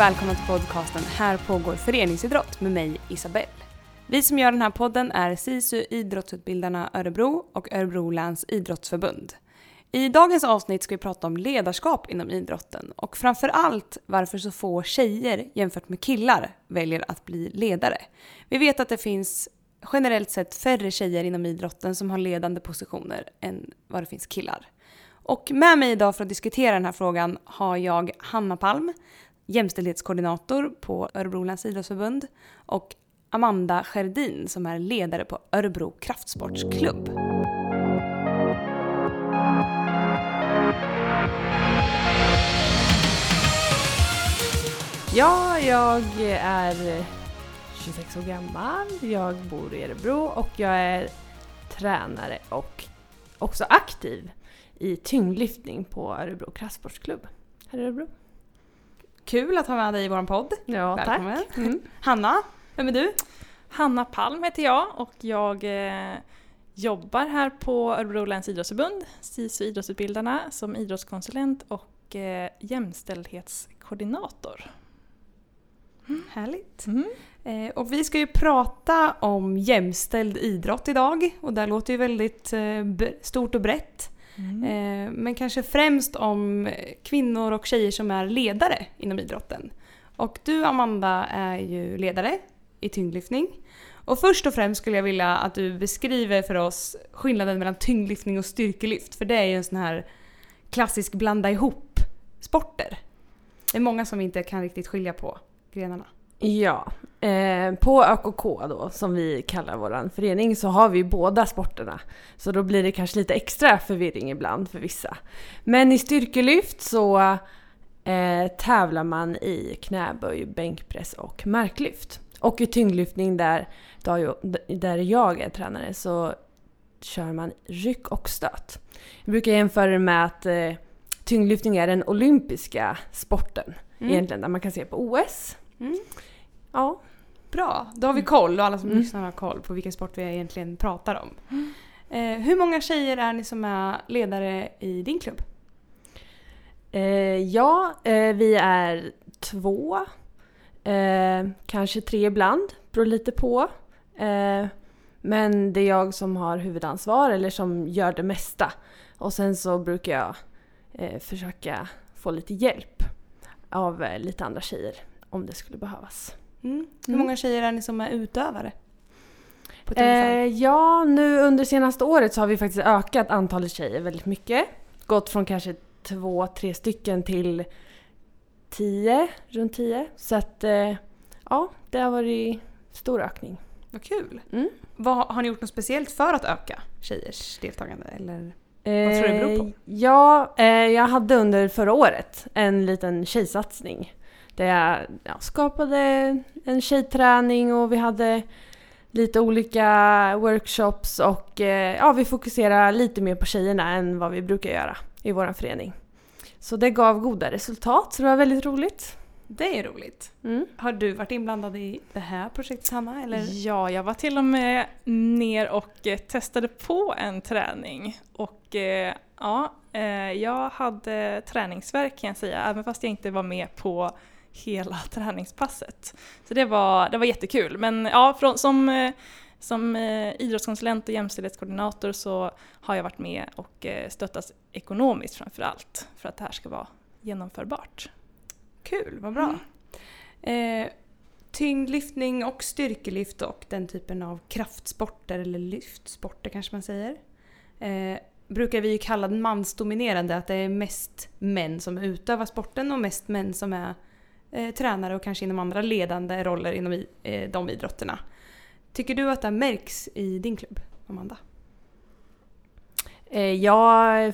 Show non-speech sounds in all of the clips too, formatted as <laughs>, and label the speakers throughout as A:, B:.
A: och välkomna till podcasten Här pågår föreningsidrott med mig Isabelle. Vi som gör den här podden är SISU Idrottsutbildarna Örebro och Örebro läns idrottsförbund. I dagens avsnitt ska vi prata om ledarskap inom idrotten och framför allt varför så få tjejer jämfört med killar väljer att bli ledare. Vi vet att det finns generellt sett färre tjejer inom idrotten som har ledande positioner än vad det finns killar. Och med mig idag för att diskutera den här frågan har jag Hanna Palm, jämställdhetskoordinator på Örebro läns idrottsförbund och Amanda Skerdin som är ledare på Örebro kraftsportsklubb.
B: Ja, jag är 26 år gammal, jag bor i Örebro och jag är tränare och också aktiv i tyngdlyftning på Örebro kraftsportsklubb här i Örebro.
A: Kul att ha med dig i vår podd.
B: Ja,
A: Välkommen.
B: tack. <laughs> Mm.
A: Hanna, vem är du?
C: Hanna Palm heter jag och jag eh, jobbar här på Örebro läns idrottsförbund, SISU Idrottsutbildarna, som idrottskonsulent och eh, jämställdhetskoordinator.
A: Härligt.
C: Mm.
A: Eh, och vi ska ju prata om jämställd idrott idag och det låter ju väldigt eh, stort och brett.
C: Mm.
A: Eh, men kanske främst om kvinnor och tjejer som är ledare inom idrotten. Och du Amanda är ju ledare i tyngdlyftning. Och först och främst skulle jag vilja att du beskriver för oss skillnaden mellan tyngdlyftning och styrkelyft. För det är ju en sån här klassisk blanda ihop sporter. Det är många som inte kan riktigt skilja på grenarna.
B: Ja, eh, på ÖKK då, som vi kallar vår förening, så har vi båda sporterna. Så då blir det kanske lite extra förvirring ibland för vissa. Men i styrkelyft så eh, tävlar man i knäböj, bänkpress och marklyft. Och i tyngdlyftning där, där jag- är tränare så kör man ryck och stöt. Jag brukar jämföra det med att eh, tyngdlyftning är den olympiska sporten
A: Mm.
B: egentligen, där man kan se på OS.
A: Mm.
B: Ja.
A: Bra, då har vi koll och alla som
B: Mm.
A: lyssnar har koll på vilken sport vi egentligen pratar om. Eh, hur många tjejer är ni som är ledare i din klubb?
B: Eh, ja, eh, vi är två. Eh, kanske tre ibland, beror lite på. Eh, men det är jag som har huvudansvar eller som gör det mesta. Och sen så brukar jag eh, försöka få lite hjälp av lite andra tjejer om det skulle behövas.
A: Mm. Hur
B: Mm.
A: många tjejer är ni som är utövare?
B: Eh, ja, nu under senaste året så har vi faktiskt ökat antalet tjejer väldigt mycket. Gått från kanske två, tre stycken till tio, runt tio. Så att eh, ja, det har varit stor ökning.
A: Vad kul!
B: Mm.
A: Vad, har ni gjort något speciellt för att öka tjejers deltagande? Eller? Vad tror du det beror på?
B: Eh, Ja, eh, jag hade under förra året en liten tjejsatsning. Där jag ja, skapade en tjejträning och vi hade lite olika workshops och eh, ja, vi fokuserar lite mer på tjejerna än vad vi brukar göra i vår förening. Så det gav goda resultat, så det var väldigt roligt.
A: Det är roligt.
B: Mm.
A: Har du varit inblandad i det här projektet Hanna? Eller?
C: Ja, jag var till och med ner och eh, testade på en träning. Och eh, ja, jag hade träningsvärk kan jag säga, även fast jag inte var med på hela <laughs> träningspasset. Så det var, det var jättekul. Men ja, från, som, eh, som eh, idrottskonsulent och jämställdhetskoordinator så har jag varit med och eh, stöttat ekonomiskt framför allt för att det här ska vara genomförbart.
A: Kul, vad bra. Eh, tyngdlyftning och styrkelyft och den typen av kraftsporter eller lyftsporter kanske man säger. Eh, brukar vi ju kalla den mansdominerande, att det är mest män som utövar sporten och mest män som är eh, tränare och kanske inom andra ledande roller inom i, eh, de idrotterna. Tycker du att det märks i din klubb, Amanda?
B: Eh, jag,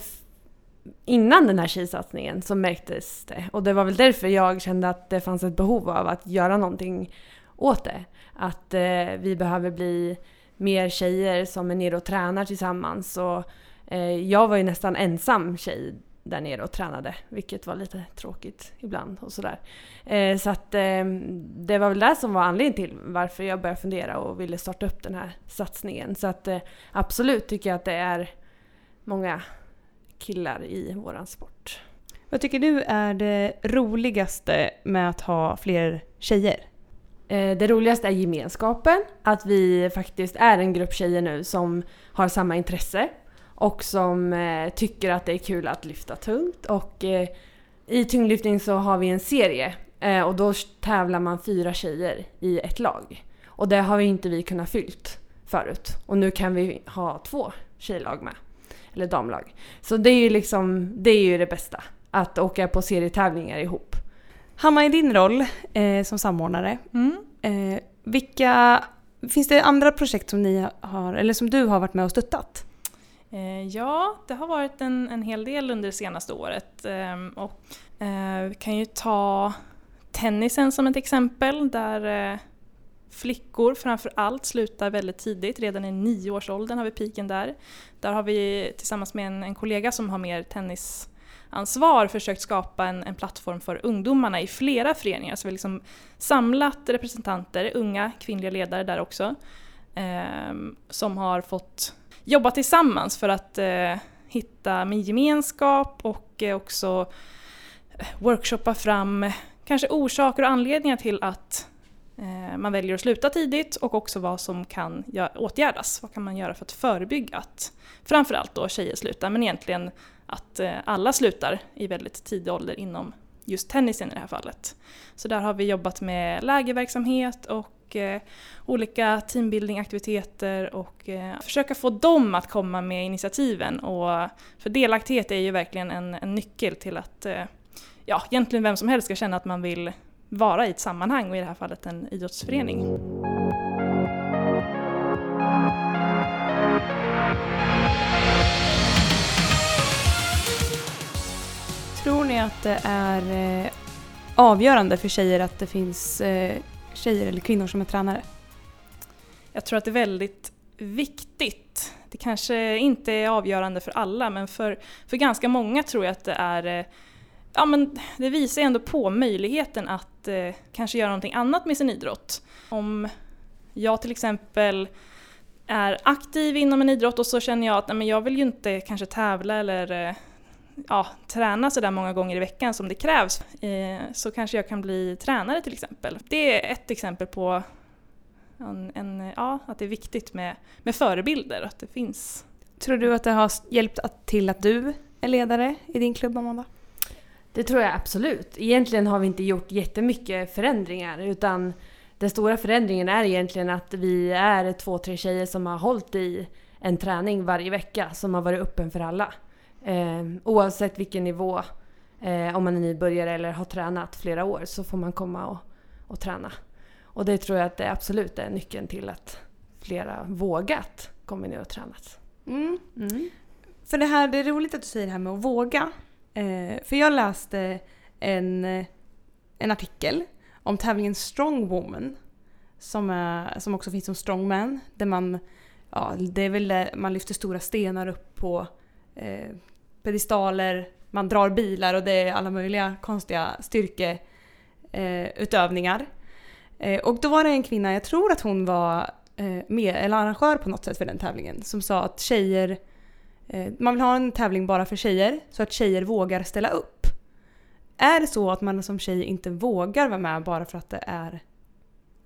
B: innan den här tjejsatsningen så märktes det. Och det var väl därför jag kände att det fanns ett behov av att göra någonting åt det. Att eh, vi behöver bli mer tjejer som är nere och tränar tillsammans. Och, eh, jag var ju nästan ensam tjej där nere och tränade, vilket var lite tråkigt ibland och sådär. Eh, så att eh, det var väl det som var anledningen till varför jag började fundera och ville starta upp den här satsningen. Så att eh, absolut tycker jag att det är många killar i våran sport.
A: Vad tycker du är det roligaste med att ha fler tjejer?
B: Eh, Det roligaste är gemenskapen, att vi faktiskt är en grupp tjejer nu som har samma intresse och som eh, tycker att det är kul att lyfta tungt. Och eh, i tyngdlyftning så har vi en serie eh, och då tävlar man fyra tjejer i ett lag. Och det har ju inte vi kunnat fyllt förut. Och nu kan vi ha två tjejlag med. Eller damlag. Så det är ju liksom, det är ju det bästa. Att åka på serietävlingar ihop.
A: Hanna, i din roll eh, som samordnare,
C: Mm.
A: eh, vilka, finns det andra projekt som ni har, eller som du har varit med och stöttat?
C: Eh, ja, det har varit en, en hel del under det senaste året. Ehm, och, eh, vi kan ju ta tennisen som ett exempel där eh, flickor framför allt slutar väldigt tidigt. Redan i nioårsåldern har vi piken där. Där har vi tillsammans med en, en kollega som har mer tennisansvar försökt skapa en, en plattform för ungdomarna i flera föreningar. Så vi har liksom samlat representanter, unga kvinnliga ledare där också, eh, som har fått jobba tillsammans för att eh, hitta min gemenskap och eh, också eh, workshoppa fram eh, kanske orsaker och anledningar till att eh, man väljer att sluta tidigt och också vad som kan åtgärdas. Vad kan man göra för att förebygga att framförallt då tjejer slutar men egentligen att eh, alla slutar i väldigt tidig ålder inom just tennisen i det här fallet. Så där har vi jobbat med lägerverksamhet och eh, olika teambuildingaktiviteter och eh, försöka få dem att komma med initiativen. Och, för delaktighet är ju verkligen en, en nyckel till att eh, ja, egentligen vem som helst ska känna att man vill vara i ett sammanhang och i det här fallet en idrottsförening.
A: Tror ni att det är eh, avgörande för tjejer att det finns eh, tjejer eller kvinnor som är tränare?
C: Jag tror att det är väldigt viktigt. Det kanske inte är avgörande för alla men för, för ganska många tror jag att det är eh, Ja men det visar ändå på möjligheten att eh, kanske göra någonting annat med sin idrott. Om jag till exempel är aktiv inom en idrott och så känner jag att nej, men jag vill ju inte kanske tävla eller eh, ja, träna sådär många gånger i veckan som det krävs. Eh, så kanske jag kan bli tränare till exempel. Det är ett exempel på en, en, ja, att det är viktigt med, med förebilder, att det finns.
A: Tror du att det har hjälpt att, till att du är ledare i din klubb, Amanda?
B: Det tror jag absolut. Egentligen har vi inte gjort jättemycket förändringar utan den stora förändringen är egentligen att vi är två, tre tjejer som har hållit i en träning varje vecka som har varit öppen för alla. Eh, oavsett vilken nivå, eh, om man är nybörjare eller har tränat flera år så får man komma och, och träna. Och det tror jag att det absolut är nyckeln till att flera vågat komma ner och tränat.
A: Mm.
B: Mm.
A: För det här, det är roligt att du säger det här med att våga. Eh, för jag läste en, en artikel om tävlingen Strong Woman. Som, är, som också finns som Strongman. Där man, ja, det är väl där man lyfter stora stenar upp på eh, pedestaler, man drar bilar och det är alla möjliga konstiga styrkeutövningar. Eh, eh, och då var det en kvinna, jag tror att hon var eh, med, eller arrangör på något sätt för den tävlingen, som sa att tjejer eh, Man vill ha en tävling bara för tjejer så att tjejer vågar ställa upp. Är det så att man som tjej inte vågar vara med bara för att det är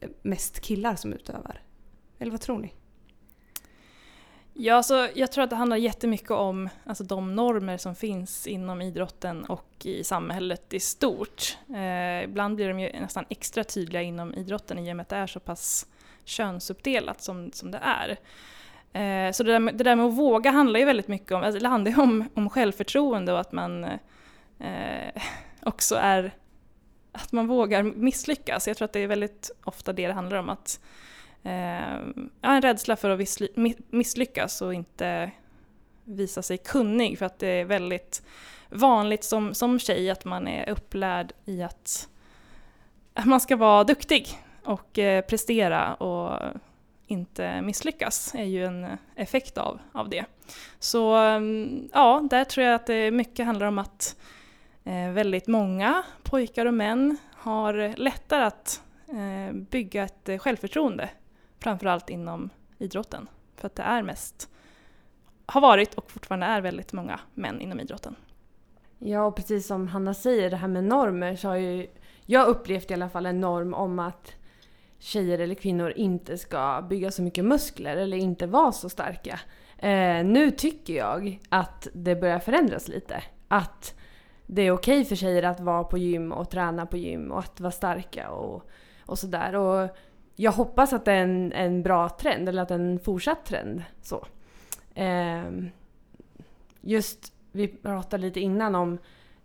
A: eh, mest killar som utövar? Eller vad tror ni?
C: Ja, alltså, jag tror att det handlar jättemycket om alltså, de normer som finns inom idrotten och i samhället i stort. Eh, ibland blir de ju nästan extra tydliga inom idrotten i och med att det är så pass könsuppdelat som, som det är. Eh, så det där, med, det där med att våga handlar ju väldigt mycket om, alltså, det handlar ju om, om självförtroende och att man eh, <laughs> också är att man vågar misslyckas. Jag tror att det är väldigt ofta det det handlar om. att Eh, ja, En rädsla för att misslyckas och inte visa sig kunnig. För att det är väldigt vanligt som, som tjej att man är upplärd i att, att man ska vara duktig och eh, prestera och inte misslyckas är ju en effekt av, av det. Så ehm, ja, där tror jag att det mycket handlar om att eh, väldigt många pojkar och män har lättare att eh, bygga ett eh, självförtroende, framförallt inom idrotten. För att det är mest, har varit och fortfarande är väldigt många män inom idrotten.
B: Ja, och precis som Hanna säger, det här med normer så har ju jag upplevt i alla fall en norm om att tjejer eller kvinnor inte ska bygga så mycket muskler eller inte vara så starka. Eh, nu tycker jag att det börjar förändras lite. Att det är okej för tjejer att vara på gym och träna på gym och att vara starka och, och sådär. Och jag hoppas att det är en, en bra trend eller att det är en fortsatt trend. Så. Eh, just, vi pratade lite innan om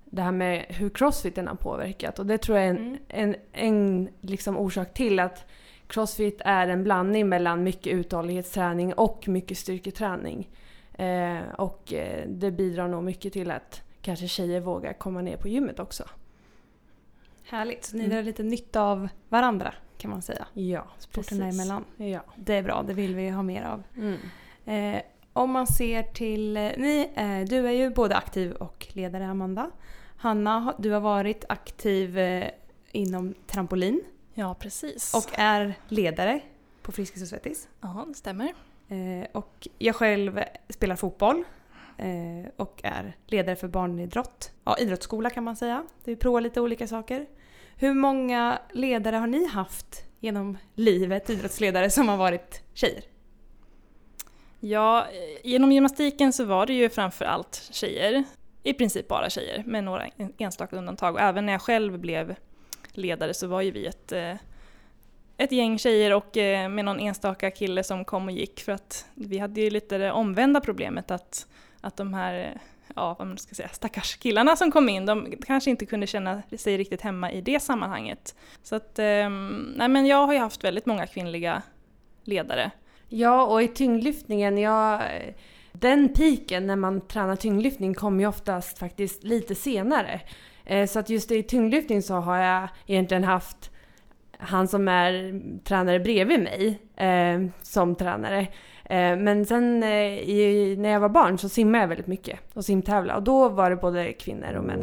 B: det här med hur crossfiten har påverkat och det tror jag är en, mm. en, en liksom orsak till att crossfit är en blandning mellan mycket uthållighetsträning och mycket styrketräning. Eh, och det bidrar nog mycket till att kanske tjejer vågar komma ner på gymmet också.
A: Härligt, så ni mm. lite nytta av varandra kan man säga.
B: Ja,
A: Sporterna emellan.
B: Ja.
A: Det är bra, det vill vi ha mer av. Mm. Eh, om man ser till, eh, ni, eh, du är ju både aktiv och ledare Amanda. Hanna, du har varit aktiv eh, inom trampolin.
C: Ja, precis.
A: Och är ledare på Friskis och Svettis.
C: Ja, det stämmer.
A: Eh, och jag själv spelar fotboll eh, och är ledare för barnidrott. Ja, idrottsskola kan man säga. Vi provar lite olika saker. Hur många ledare har ni haft genom livet, idrottsledare, som har varit tjejer?
C: Ja, eh, genom gymnastiken så var det ju framför allt tjejer. I princip bara tjejer, med några enstaka undantag. Och även när jag själv blev ledare så var ju vi ett, eh, ett gäng tjejer och eh, med någon enstaka kille som kom och gick för att vi hade ju lite det omvända problemet att, att de här ja, vad man ska säga, stackars killarna som kom in, de kanske inte kunde känna sig riktigt hemma i det sammanhanget. Så att, eh, nej men jag har ju haft väldigt många kvinnliga ledare.
B: Ja, och i tyngdlyftningen, jag, eh, den piken när man tränar tyngdlyftning kommer ju oftast faktiskt lite senare. Eh, så att just i tyngdlyftning så har jag egentligen haft han som är tränare bredvid mig eh, som tränare. Eh, men sen eh, i, när jag var barn så simmade jag väldigt mycket och simtävlade och då var det både kvinnor och män.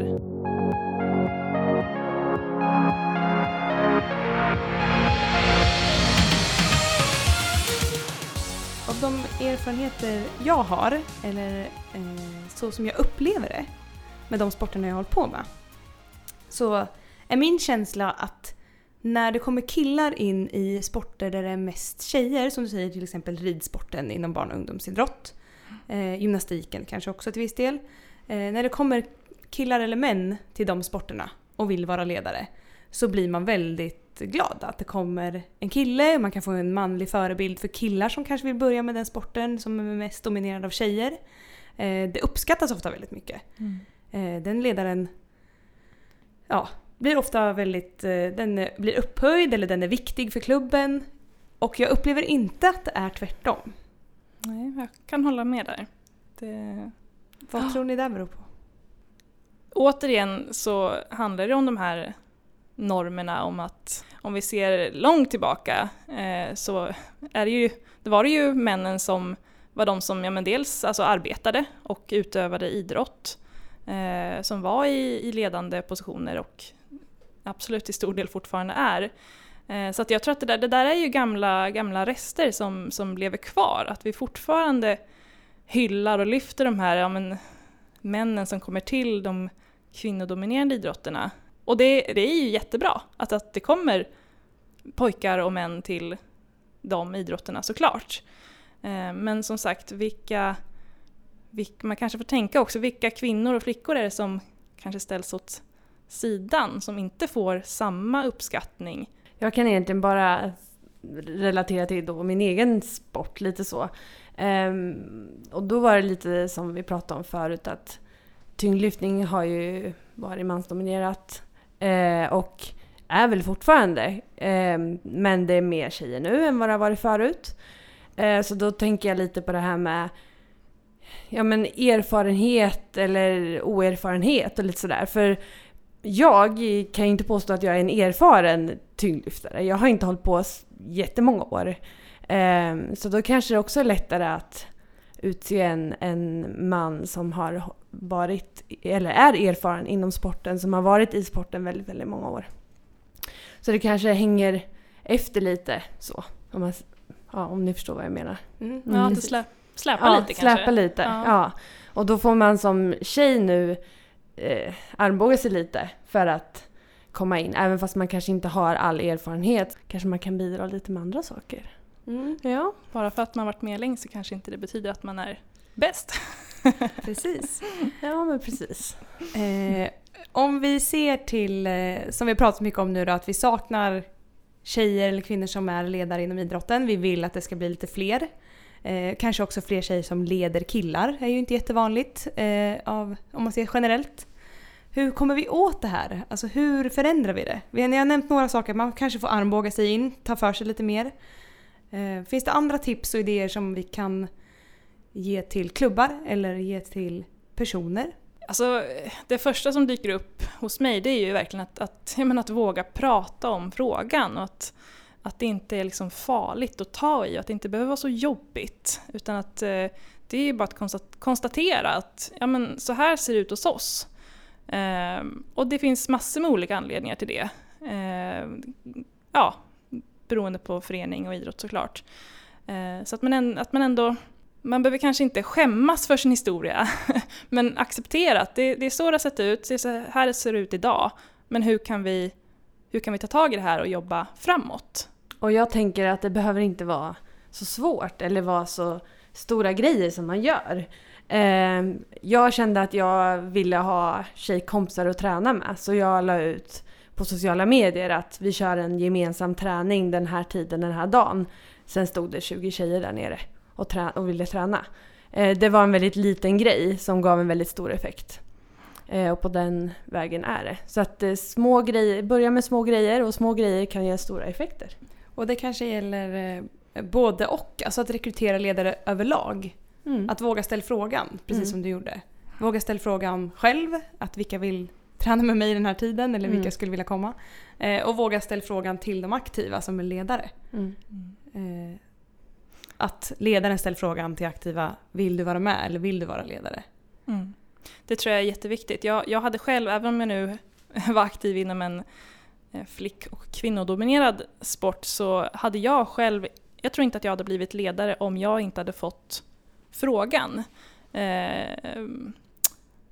A: Av de erfarenheter jag har, eller eh, så som jag upplever det med de sporterna jag har hållit på med, så är min känsla att när det kommer killar in i sporter där det är mest tjejer, som du säger till exempel ridsporten inom barn och ungdomsidrott, eh, gymnastiken kanske också till viss del. Eh, när det kommer killar eller män till de sporterna och vill vara ledare så blir man väldigt glad att det kommer en kille, man kan få en manlig förebild för killar som kanske vill börja med den sporten som är mest dominerad av tjejer. Eh, det uppskattas ofta väldigt mycket. Mm. Eh, den ledaren ja, blir ofta väldigt, eh, den blir upphöjd eller den är viktig för klubben. Och jag upplever inte att det är tvärtom.
C: Nej, jag kan hålla med där. Det...
A: Vad oh. tror ni det beror på?
C: Återigen så handlar det om de här normerna om att om vi ser långt tillbaka eh, så är det ju, det var det ju männen som var de som ja, men dels alltså arbetade och utövade idrott eh, som var i, i, ledande positioner och absolut till stor del fortfarande är. Eh, så att jag tror att det där, det där är ju gamla, gamla rester som, som lever kvar, att vi fortfarande hyllar och lyfter de här ja, men, männen som kommer till de kvinnodominerande idrotterna. Och det, det är ju jättebra att, att det kommer pojkar och män till de idrotterna såklart. Eh, men som sagt, vilka man kanske får tänka också, vilka kvinnor och flickor är det som kanske ställs åt sidan, som inte får samma uppskattning?
B: Jag kan egentligen bara relatera till då min egen sport lite så. Ehm, och då var det lite som vi pratade om förut att tyngdlyftning har ju varit mansdominerat ehm, och är väl fortfarande. Ehm, men det är mer tjejer nu än vad det har varit förut. Eh, så då tänker jag lite på det här med ja, men erfarenhet eller oerfarenhet och lite sådär. För jag kan ju inte påstå att jag är en erfaren tyngdlyftare. Jag har inte hållit på jättemånga år. Um, så då kanske det också är lättare att utse en, en man som har varit, eller är erfaren inom sporten, som har varit i sporten väldigt, väldigt många år. Så det kanske hänger efter lite så. Om, man, ja, om ni förstår vad jag menar.
C: Mm. Ja, det slä, släpar
B: ja,
C: lite kanske?
B: släpar lite. Ja. ja. Och då får man som tjej nu eh, armbåga sig lite för att komma in. Även fast man kanske inte har all erfarenhet kanske man kan bidra lite med andra saker.
C: Mm. Ja, bara för att man varit med länge så kanske inte det betyder att man är bäst. <laughs>
B: precis. Ja men precis.
A: Eh, om vi ser till, eh, som vi pratat mycket om nu då, att vi saknar tjejer eller kvinnor som är ledare inom idrotten. Vi vill att det ska bli lite fler. Eh, kanske också fler tjejer som leder killar, är ju inte jättevanligt eh, av, om man ser generellt. Hur kommer vi åt det här? Alltså hur förändrar vi det? Vi har, ni har nämnt några saker, man kanske får armbåga sig in, ta för sig lite mer. Eh, finns det andra tips och idéer som vi kan ge till klubbar eller ge till personer?
C: Alltså, det första som dyker upp hos mig det är ju verkligen att, att, menar, att våga prata om frågan och att, att det inte är liksom farligt att ta i och att det inte behöver vara så jobbigt. Utan att eh, det är bara att konstatera att ja, men, så här ser det ut hos oss. Eh, och det finns massor med olika anledningar till det. Eh, ja, beroende på förening och idrott såklart. Eh, så att man, att man ändå man behöver kanske inte skämmas för sin historia, <laughs> men acceptera att det, det är så det har sett ut, det är så här det ser ut idag. Men hur kan, vi, hur kan vi ta tag i det här och jobba framåt?
B: Och jag tänker att det behöver inte vara så svårt eller vara så stora grejer som man gör. Ehm, jag kände att jag ville ha tjejkompisar att träna med så jag la ut på sociala medier att vi kör en gemensam träning den här tiden den här dagen. Sen stod det 20 tjejer där nere och, trä och ville träna. Ehm, det var en väldigt liten grej som gav en väldigt stor effekt. Ehm, och på den vägen är det. Så att eh, små grejer, börja med små grejer och små grejer kan ge stora effekter.
A: Och det kanske gäller både och, alltså att rekrytera ledare överlag. Mm. Att våga ställa frågan, precis mm. som du gjorde. Våga ställa frågan själv, att vilka vill träna med mig den här tiden eller vilka mm. skulle vilja komma. Eh, och våga ställa frågan till de aktiva som är ledare. Mm. Eh, att ledaren ställer frågan till aktiva, vill du vara med eller vill du vara ledare?
C: Mm. Det tror jag är jätteviktigt. Jag, jag hade själv, även om jag nu <laughs> var aktiv inom en eh, Eh, flick och kvinnodominerad sport så hade jag själv, jag tror inte att jag hade blivit ledare om jag inte hade fått frågan. Eh,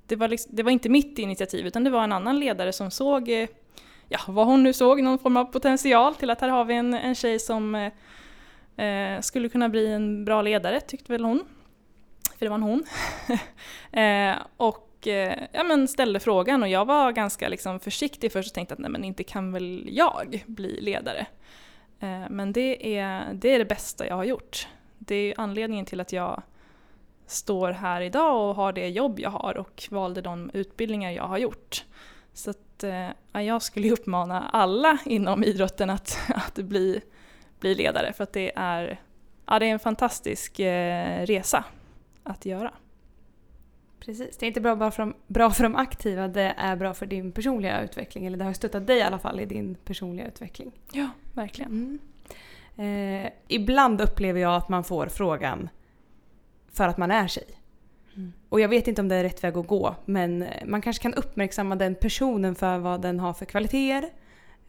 C: det, var liksom, det var inte mitt initiativ utan det var en annan ledare som såg, eh, ja vad hon nu såg, någon form av potential till att här har vi en, en tjej som Eh, skulle kunna bli en bra ledare tyckte väl hon. För det var en hon. <laughs> eh, och eh, ja, men ställde frågan och jag var ganska liksom, försiktig först och tänkte att nej men inte kan väl jag bli ledare. Eh, men det är, det är det bästa jag har gjort. Det är anledningen till att jag står här idag och har det jobb jag har och valde de utbildningar jag har gjort. Så att, eh, jag skulle uppmana alla inom idrotten att, <laughs> att bli bli ledare för att det är, ja, det är en fantastisk eh, resa att göra.
A: Precis, det är inte bra bara för de, bra för de aktiva, det är bra för din personliga utveckling. Eller det har stöttat dig i alla fall i din personliga utveckling.
C: Ja, verkligen.
A: Mm. Eh, ibland upplever jag att man får frågan för att man är tjej. Mm. Och jag vet inte om det är rätt väg att gå men man kanske kan uppmärksamma den personen för vad den har för kvaliteter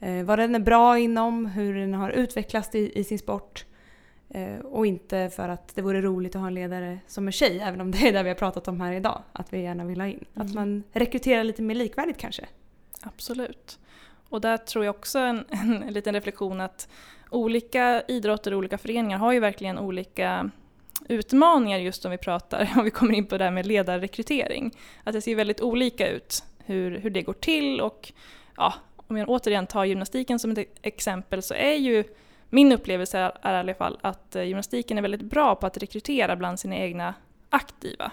A: eh, vad den är bra inom, hur den har utvecklats i, i sin sport. Eh, och inte för att det vore roligt att ha en ledare som är tjej, även om det är det vi har pratat om här idag. Att vi gärna vill ha in. Mm. Att man rekryterar lite mer likvärdigt kanske.
C: Absolut. Och där tror jag också <laughs> en, en liten reflektion att olika idrotter och olika föreningar har ju verkligen olika utmaningar just om vi pratar, <laughs> om vi kommer in på det här med ledarrekrytering. Att det ser väldigt olika ut hur, hur det går till och ja, om jag återigen tar gymnastiken som ett exempel så är ju min upplevelse är, är i alla fall att eh, gymnastiken är väldigt bra på att rekrytera bland sina egna aktiva.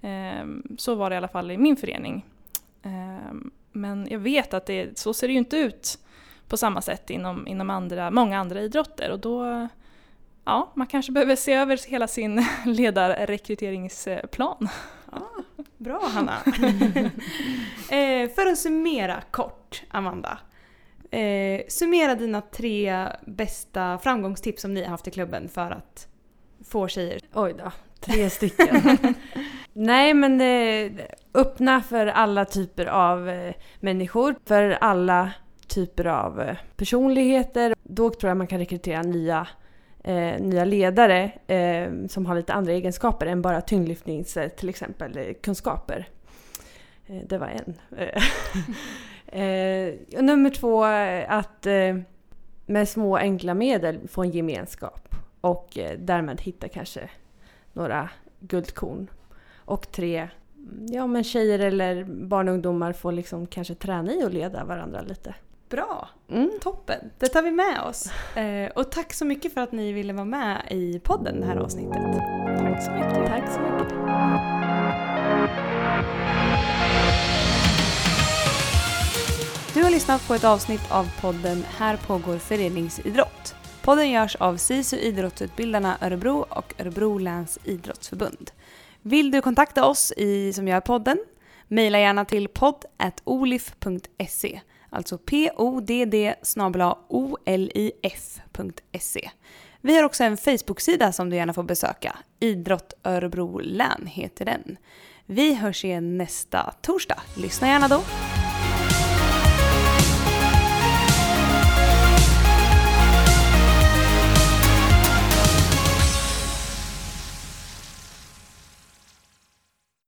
C: Ehm, så var det i alla fall i min förening. Ehm, men jag vet att det, så ser det ju inte ut på samma sätt inom, inom andra, många andra idrotter och då ja, man kanske behöver se över hela sin <laughs> ledarrekryteringsplan.
A: Ja, bra Hanna! <laughs> eh, för att summera kort, Amanda. Eh, summera dina tre bästa framgångstips som ni har haft i klubben för att få tjejer.
B: Oj då, tre stycken. <laughs> Nej men eh, öppna för alla typer av eh, människor, för alla typer av eh, personligheter. Då tror jag man kan rekrytera nya eh, nya ledare eh, som har lite andra egenskaper än bara tyngdlyftnings eh, till exempel kunskaper. Det var en. <laughs> Eh, nummer två, att eh, med små enkla medel få en gemenskap och eh, därmed hitta kanske några guldkorn. Och tre, ja men tjejer eller barn och ungdomar får liksom kanske träna i att leda varandra lite.
A: Bra!
B: Mm.
A: Toppen! Det tar vi med oss. Eh, och tack så mycket för att ni ville vara med i podden det här avsnittet. Tack så mycket.
B: Tack så mycket.
A: Du har lyssnat på ett avsnitt av podden Här pågår föreningsidrott. Podden görs av SISU Idrottsutbildarna Örebro och Örebro läns idrottsförbund. Vill du kontakta oss i, som gör podden? Mejla gärna till podd.olif.se Alltså podd olif.se Vi har också en Facebook-sida som du gärna får besöka. Idrott Örebro län heter den. Vi hörs igen nästa torsdag. Lyssna gärna då.